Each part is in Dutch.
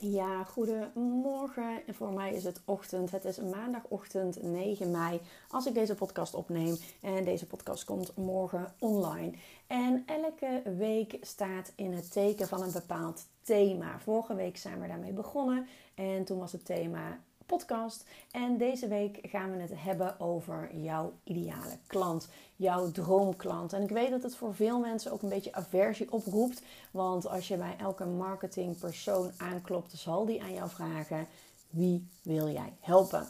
Ja, goedemorgen. En voor mij is het ochtend. Het is maandagochtend 9 mei als ik deze podcast opneem. En deze podcast komt morgen online. En elke week staat in het teken van een bepaald thema. Vorige week zijn we daarmee begonnen. En toen was het thema podcast. En deze week gaan we het hebben over jouw ideale klant, jouw droomklant. En ik weet dat het voor veel mensen ook een beetje aversie oproept, want als je bij elke marketingpersoon aanklopt, zal die aan jou vragen: wie wil jij helpen?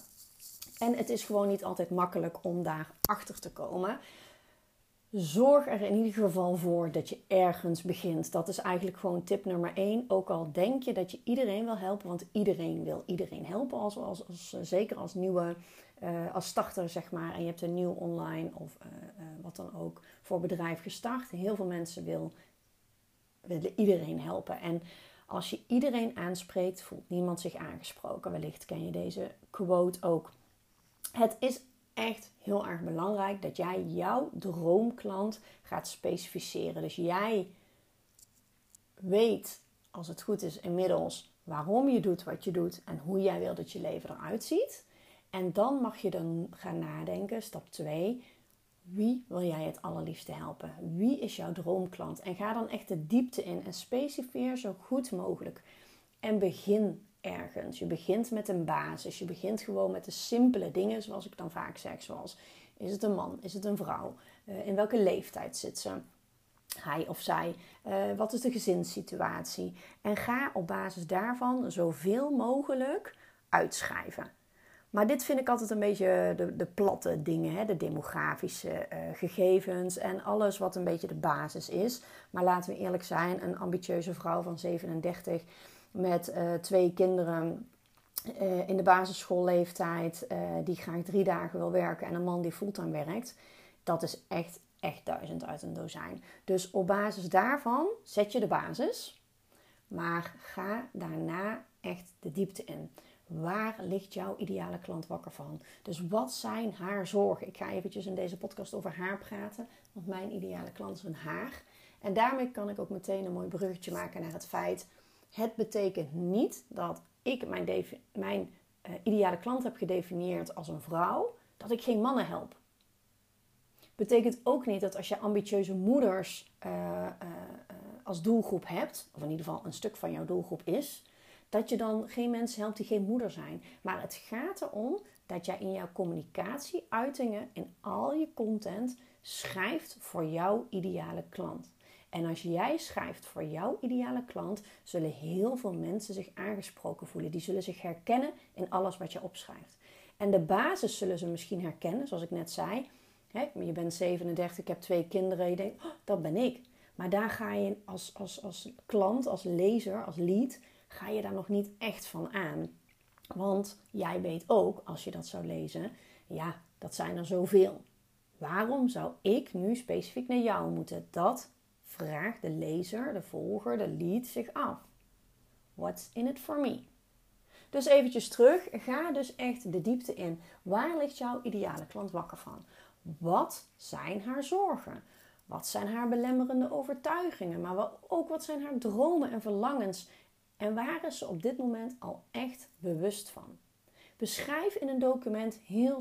En het is gewoon niet altijd makkelijk om daar achter te komen zorg er in ieder geval voor dat je ergens begint. Dat is eigenlijk gewoon tip nummer 1. Ook al denk je dat je iedereen wil helpen, want iedereen wil iedereen helpen. Als, als, als zeker als nieuwe, uh, als starter zeg maar. En je hebt een nieuw online of uh, wat dan ook voor bedrijf gestart. Heel veel mensen wil, willen iedereen helpen. En als je iedereen aanspreekt, voelt niemand zich aangesproken. Wellicht ken je deze quote ook. Het is echt heel erg belangrijk dat jij jouw droomklant gaat specificeren. Dus jij weet, als het goed is, inmiddels waarom je doet wat je doet en hoe jij wil dat je leven eruit ziet. En dan mag je dan gaan nadenken, stap 2, wie wil jij het allerliefste helpen? Wie is jouw droomklant? En ga dan echt de diepte in en specifieer zo goed mogelijk. En begin ergens. Je begint met een basis. Je begint gewoon met de simpele dingen, zoals ik dan vaak zeg. Zoals, is het een man? Is het een vrouw? Uh, in welke leeftijd zit ze? Hij of zij. Uh, wat is de gezinssituatie? En ga op basis daarvan zoveel mogelijk uitschrijven. Maar dit vind ik altijd een beetje de, de platte dingen, hè? de demografische uh, gegevens en alles wat een beetje de basis is. Maar laten we eerlijk zijn, een ambitieuze vrouw van 37 met uh, twee kinderen uh, in de basisschoolleeftijd, uh, die graag drie dagen wil werken en een man die fulltime werkt, dat is echt, echt duizend uit een dozijn. Dus op basis daarvan zet je de basis, maar ga daarna echt de diepte in. Waar ligt jouw ideale klant wakker van? Dus wat zijn haar zorgen? Ik ga eventjes in deze podcast over haar praten, want mijn ideale klant is een haar. En daarmee kan ik ook meteen een mooi bruggetje maken naar het feit het betekent niet dat ik mijn, mijn uh, ideale klant heb gedefinieerd als een vrouw, dat ik geen mannen help. Betekent ook niet dat als je ambitieuze moeders uh, uh, als doelgroep hebt, of in ieder geval een stuk van jouw doelgroep is, dat je dan geen mensen helpt die geen moeder zijn. Maar het gaat erom dat jij in jouw communicatie, uitingen, in al je content schrijft voor jouw ideale klant. En als jij schrijft voor jouw ideale klant, zullen heel veel mensen zich aangesproken voelen. Die zullen zich herkennen in alles wat je opschrijft. En de basis zullen ze misschien herkennen, zoals ik net zei. je bent 37, ik heb twee kinderen. Je denkt, oh, dat ben ik. Maar daar ga je als, als, als klant, als lezer, als lead, ga je daar nog niet echt van aan. Want jij weet ook, als je dat zou lezen, ja, dat zijn er zoveel. Waarom zou ik nu specifiek naar jou moeten? Dat vraagt de lezer, de volger, de lead zich af. What's in it for me? Dus eventjes terug, ga dus echt de diepte in. Waar ligt jouw ideale klant wakker van? Wat zijn haar zorgen? Wat zijn haar belemmerende overtuigingen? Maar ook wat zijn haar dromen en verlangens? En waar is ze op dit moment al echt bewust van? Beschrijf in een document heel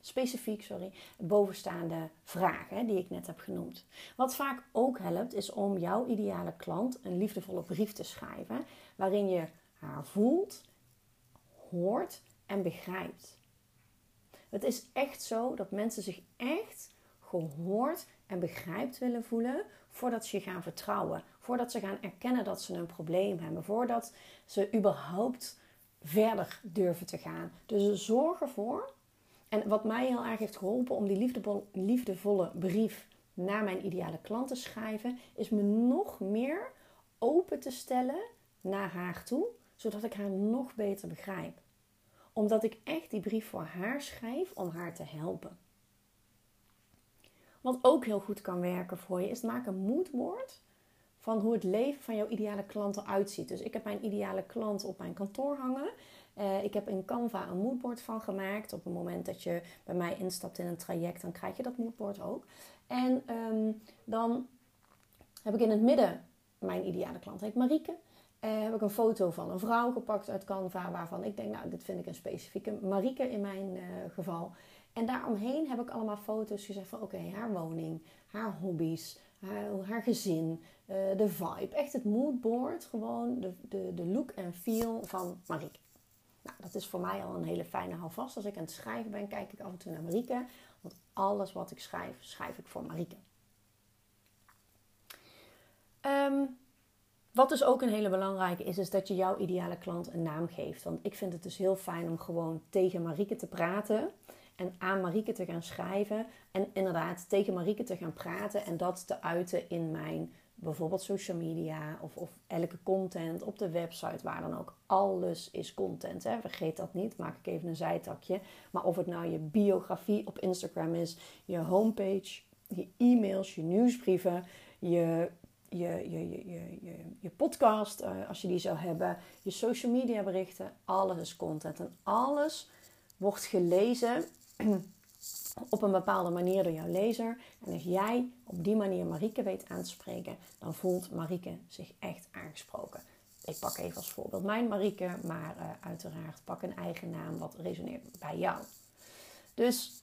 specifiek sorry, bovenstaande vragen die ik net heb genoemd. Wat vaak ook helpt, is om jouw ideale klant een liefdevolle brief te schrijven waarin je haar voelt, hoort en begrijpt. Het is echt zo dat mensen zich echt gehoord en begrijpt willen voelen voordat ze je gaan vertrouwen, voordat ze gaan erkennen dat ze een probleem hebben, voordat ze überhaupt verder durven te gaan. Dus zorg ervoor. En wat mij heel erg heeft geholpen om die liefdevolle brief naar mijn ideale klant te schrijven, is me nog meer open te stellen naar haar toe, zodat ik haar nog beter begrijp. Omdat ik echt die brief voor haar schrijf om haar te helpen. Wat ook heel goed kan werken voor je, is maak een moodboard van hoe het leven van jouw ideale klant eruit ziet. Dus ik heb mijn ideale klant op mijn kantoor hangen. Uh, ik heb in Canva een moodboard van gemaakt. Op het moment dat je bij mij instapt in een traject, dan krijg je dat moodboard ook. En um, dan heb ik in het midden mijn ideale klant, heet Marieke. uh, heb ik een foto van een vrouw gepakt uit Canva, waarvan ik denk, nou, dit vind ik een specifieke Marieke in mijn uh, geval. En daaromheen heb ik allemaal foto's gezegd van, oké, haar woning, haar hobby's, haar, gezin, uh, de vibe. Echt het moodboard, gewoon de, de, de look en feel van Marieke. Nou, dat is voor mij al een hele fijne houvast. Als ik aan het schrijven ben, kijk ik af en toe naar Marieke. Want alles wat ik schrijf, schrijf ik voor Marieke. Um, wat dus ook een hele belangrijke is, is dat je jouw ideale klant een naam geeft. Want ik vind het dus heel fijn om gewoon tegen Marieke te praten en aan Marieke te gaan schrijven. En inderdaad tegen Marieke te gaan praten en dat te uiten in mijn bijvoorbeeld social media of, of elke content op de website, waar dan ook. Alles is content. Hè? Vergeet dat niet. Maak ik even een zijtakje. Maar of het nou je biografie op Instagram is, je homepage, je e-mails, je nieuwsbrieven, je je, je, je, je, je podcast, uh, als je die zou hebben, je social media berichten, alles is content. En alles wordt gelezen op een bepaalde manier door jouw lezer. En als jij op die manier Marieke weet aan te spreken, dan voelt Marieke zich echt aangesproken. Ik pak even als voorbeeld mijn Marieke, maar uh, uiteraard pak een eigen naam wat resoneert bij jou. Dus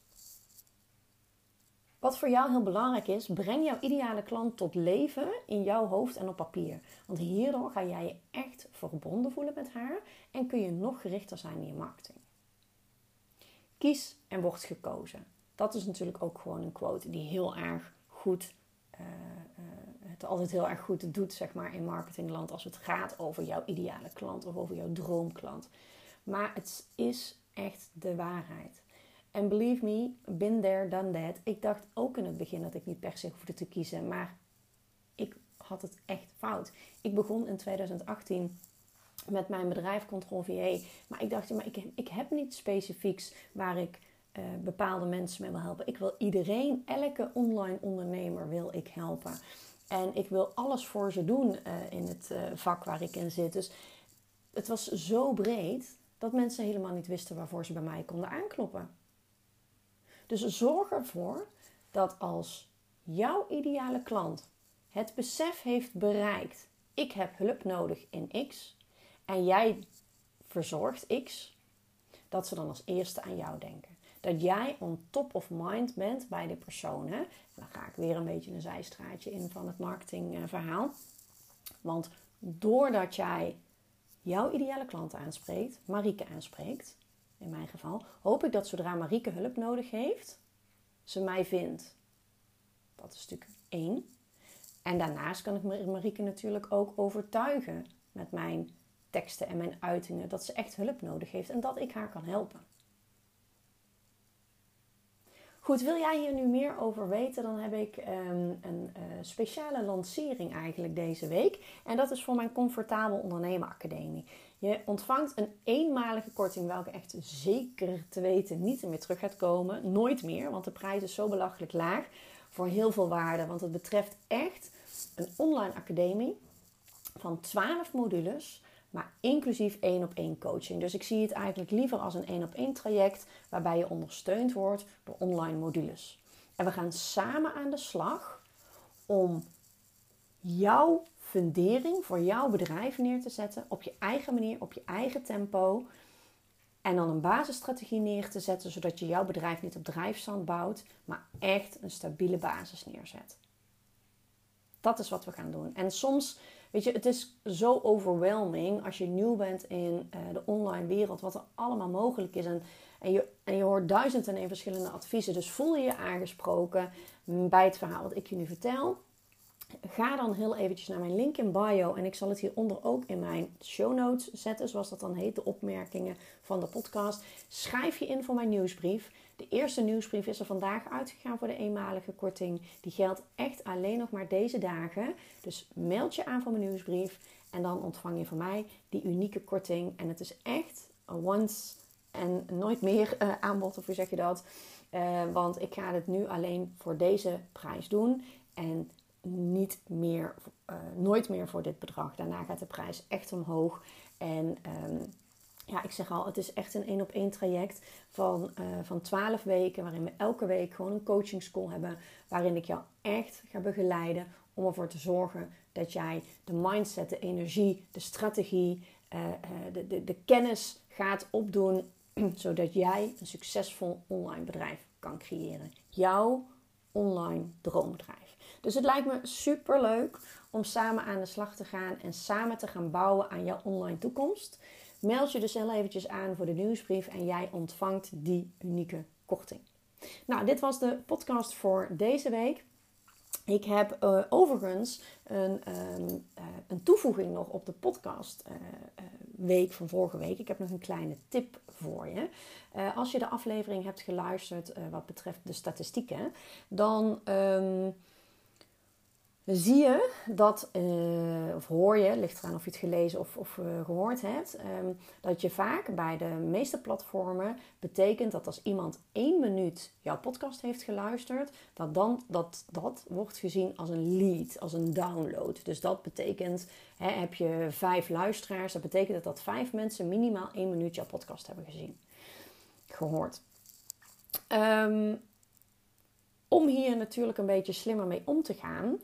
wat voor jou heel belangrijk is, breng jouw ideale klant tot leven in jouw hoofd en op papier. Want hierdoor ga jij je echt verbonden voelen met haar en kun je nog gerichter zijn in je marketing. Kies en word gekozen. Dat is natuurlijk ook gewoon een quote die heel erg goed, uh, uh, het altijd heel erg goed doet zeg maar, in marketingland als het gaat over jouw ideale klant of over jouw droomklant. Maar het is echt de waarheid. En believe me, been there, done that. Ik dacht ook in het begin dat ik niet per se hoefde te kiezen. Maar ik had het echt fout. Ik begon in 2018 met mijn bedrijf Control VA. Maar ik dacht, ik, ik heb niet specifieks waar ik uh, bepaalde mensen mee wil helpen. Ik wil iedereen, elke online ondernemer wil ik helpen. En ik wil alles voor ze doen uh, in het uh, vak waar ik in zit. Dus het was zo breed dat mensen helemaal niet wisten waarvoor ze bij mij konden aankloppen. Dus zorg ervoor dat als jouw ideale klant het besef heeft bereikt: ik heb hulp nodig in X en jij verzorgt X, dat ze dan als eerste aan jou denken. Dat jij on top of mind bent bij de personen. En dan ga ik weer een beetje een zijstraatje in van het marketingverhaal. Want doordat jij jouw ideale klant aanspreekt, Marieke aanspreekt, in mijn geval, hoop ik dat zodra Marieke hulp nodig heeft, ze mij vindt. Dat is natuurlijk één. En daarnaast kan ik Marieke natuurlijk ook overtuigen met mijn teksten en mijn uitingen dat ze echt hulp nodig heeft en dat ik haar kan helpen. Goed, wil jij hier nu meer over weten, dan heb ik um, een uh, speciale lancering eigenlijk deze week. En dat is voor mijn Comfortabel Ondernemen Academie. Je ontvangt een eenmalige korting, welke echt zeker te weten niet meer terug gaat komen. Nooit meer, want de prijs is zo belachelijk laag voor heel veel waarde. Want het betreft echt een online academie van 12 modules maar inclusief één op één coaching. Dus ik zie het eigenlijk liever als een één op één traject waarbij je ondersteund wordt door online modules. En we gaan samen aan de slag om jouw fundering voor jouw bedrijf neer te zetten op je eigen manier, op je eigen tempo. En dan een basisstrategie neer te zetten, zodat je jouw bedrijf niet op drijfstand bouwt, maar echt een stabiele basis neerzet. Dat is wat we gaan doen. En soms Weet je, het is zo overwhelming als je nieuw bent in uh, de online wereld, wat er allemaal mogelijk is. En, en, je, en je hoort duizend en verschillende adviezen. Dus voel je je aangesproken bij het verhaal wat ik je nu vertel. Ga dan heel eventjes naar mijn link in bio en ik zal het hieronder ook in mijn show notes zetten, zoals dat dan heet, de opmerkingen van de podcast. Schrijf je in voor mijn nieuwsbrief. De eerste nieuwsbrief is er vandaag uitgegaan voor de eenmalige korting. Die geldt echt alleen nog maar deze dagen. Dus meld je aan voor mijn nieuwsbrief en dan ontvang je van mij die unieke korting. En het is echt een once en nooit meer uh, aanbod, of hoe zeg je dat? Uh, want ik ga het nu alleen voor deze prijs doen. En meer, uh, nooit meer voor dit bedrag. Daarna gaat de prijs echt omhoog. En um, ja, ik zeg al, het is echt een één op één traject van, uh, van 12 weken. Waarin we elke week gewoon een coaching school hebben. Waarin ik jou echt ga begeleiden om ervoor te zorgen dat jij de mindset, de energie, de strategie, uh, de, de, de kennis gaat opdoen, zodat jij een succesvol online bedrijf kan creëren. Jouw online droombedrijf. Dus het lijkt me super leuk om samen aan de slag te gaan en samen te gaan bouwen aan jouw online toekomst. Meld je dus heel eventjes aan voor de nieuwsbrief en jij ontvangt die unieke korting. Nou, dit was de podcast voor deze week. Ik heb uh, overigens een, um, uh, een, toevoeging nog op de podcast uh, week van vorige week. Ik heb nog een kleine tip voor je. als je de aflevering hebt geluisterd wat betreft de statistieken, dan. Um, zie je dat, uh, of hoor je, ligt eraan of je het gelezen of, of uh, gehoord hebt, um, dat je vaak bij de meeste platformen betekent dat als iemand één minuut jouw podcast heeft geluisterd, dat dan dat, dat wordt gezien als een lead, als een download. Dus dat betekent, hè, heb je vijf luisteraars, dat betekent dat dat vijf mensen minimaal één minuut jouw podcast hebben gezien, gehoord. Um, om hier natuurlijk een beetje slimmer mee om te gaan,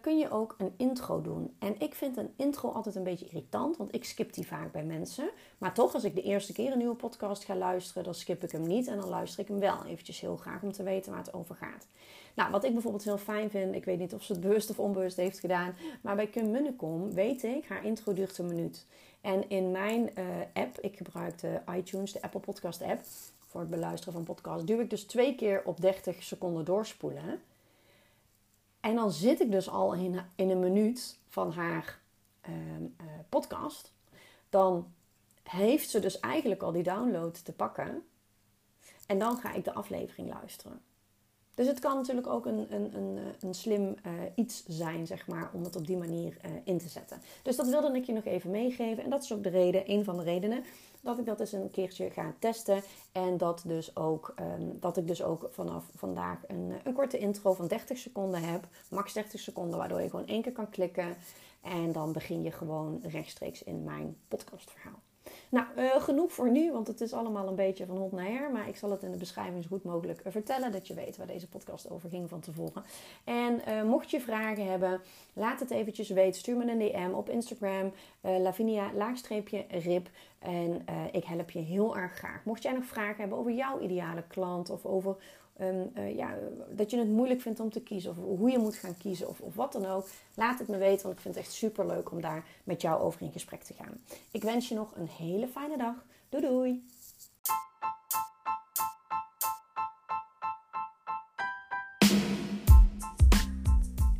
kun je ook een intro doen. En ik vind een intro altijd een beetje irritant, want ik skip die vaak bij mensen. Maar toch, als ik de eerste keer een nieuwe podcast ga luisteren, dan skip ik hem niet en dan luister ik hem wel eventjes heel graag om te weten waar het over gaat. Nou, wat ik bijvoorbeeld heel fijn vind, ik weet niet of ze het bewust of onbewust heeft gedaan, maar bij Kim Munnekom weet ik, haar intro duurt een minuut. En in mijn uh, app, ik gebruik de iTunes, de Apple Podcast app, voor het beluisteren van podcasts, duw ik dus twee keer op 30 seconden doorspoelen. En dan zit ik dus al in, in een minuut van haar ehm, eh, podcast. Dan heeft ze dus eigenlijk al die download te pakken. En dan ga ik de aflevering luisteren. Dus het kan natuurlijk ook een, een, een, een slim uh, iets zijn, zeg maar, om het op die manier in te zetten. Dus dat wilde ik je nog even meegeven. En dat is ook de reden, een van de redenen dat ik dat eens een keertje ga testen. En dat, dus ook, um, dat ik dus ook vanaf vandaag een, een korte intro van 30 seconden heb. Max 30 seconden, waardoor je gewoon één keer kan klikken. En dan begin je gewoon rechtstreeks in mijn podcastverhaal. Nou, uh, genoeg voor nu, want het is allemaal een beetje van hond naar her. Maar ik zal het in de beschrijving zo goed mogelijk eh, vertellen, dat je weet waar deze podcast over ging van tevoren. En uh, mocht je vragen hebben, laat het eventjes weten. Stuur me een DM op Instagram, Lavinia-rip. En ik help je heel erg graag. Mocht jij nog vragen hebben over jouw ideale klant of over uh, ja, dat je het moeilijk vindt om te kiezen. Of hoe je moet gaan kiezen. Of, of wat dan ook. Laat het me weten. Want ik vind het echt super leuk om daar met jou over in gesprek te gaan. Ik wens je nog een hele fijne dag. Doei doei.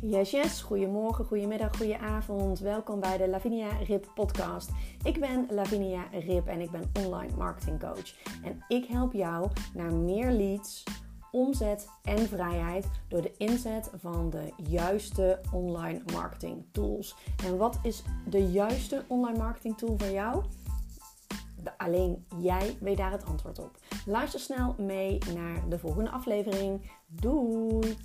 Yes, yes. Goedemorgen, goedemiddag, goedenavond. Welkom bij de Lavinia Rip podcast. Ik ben Lavinia Rip en ik ben online marketing coach. En ik help jou naar meer leads omzet en vrijheid door de inzet van de juiste online marketing tools. En wat is de juiste online marketing tool voor jou? Alleen jij weet daar het antwoord op. Luister snel mee naar de volgende aflevering. Doei!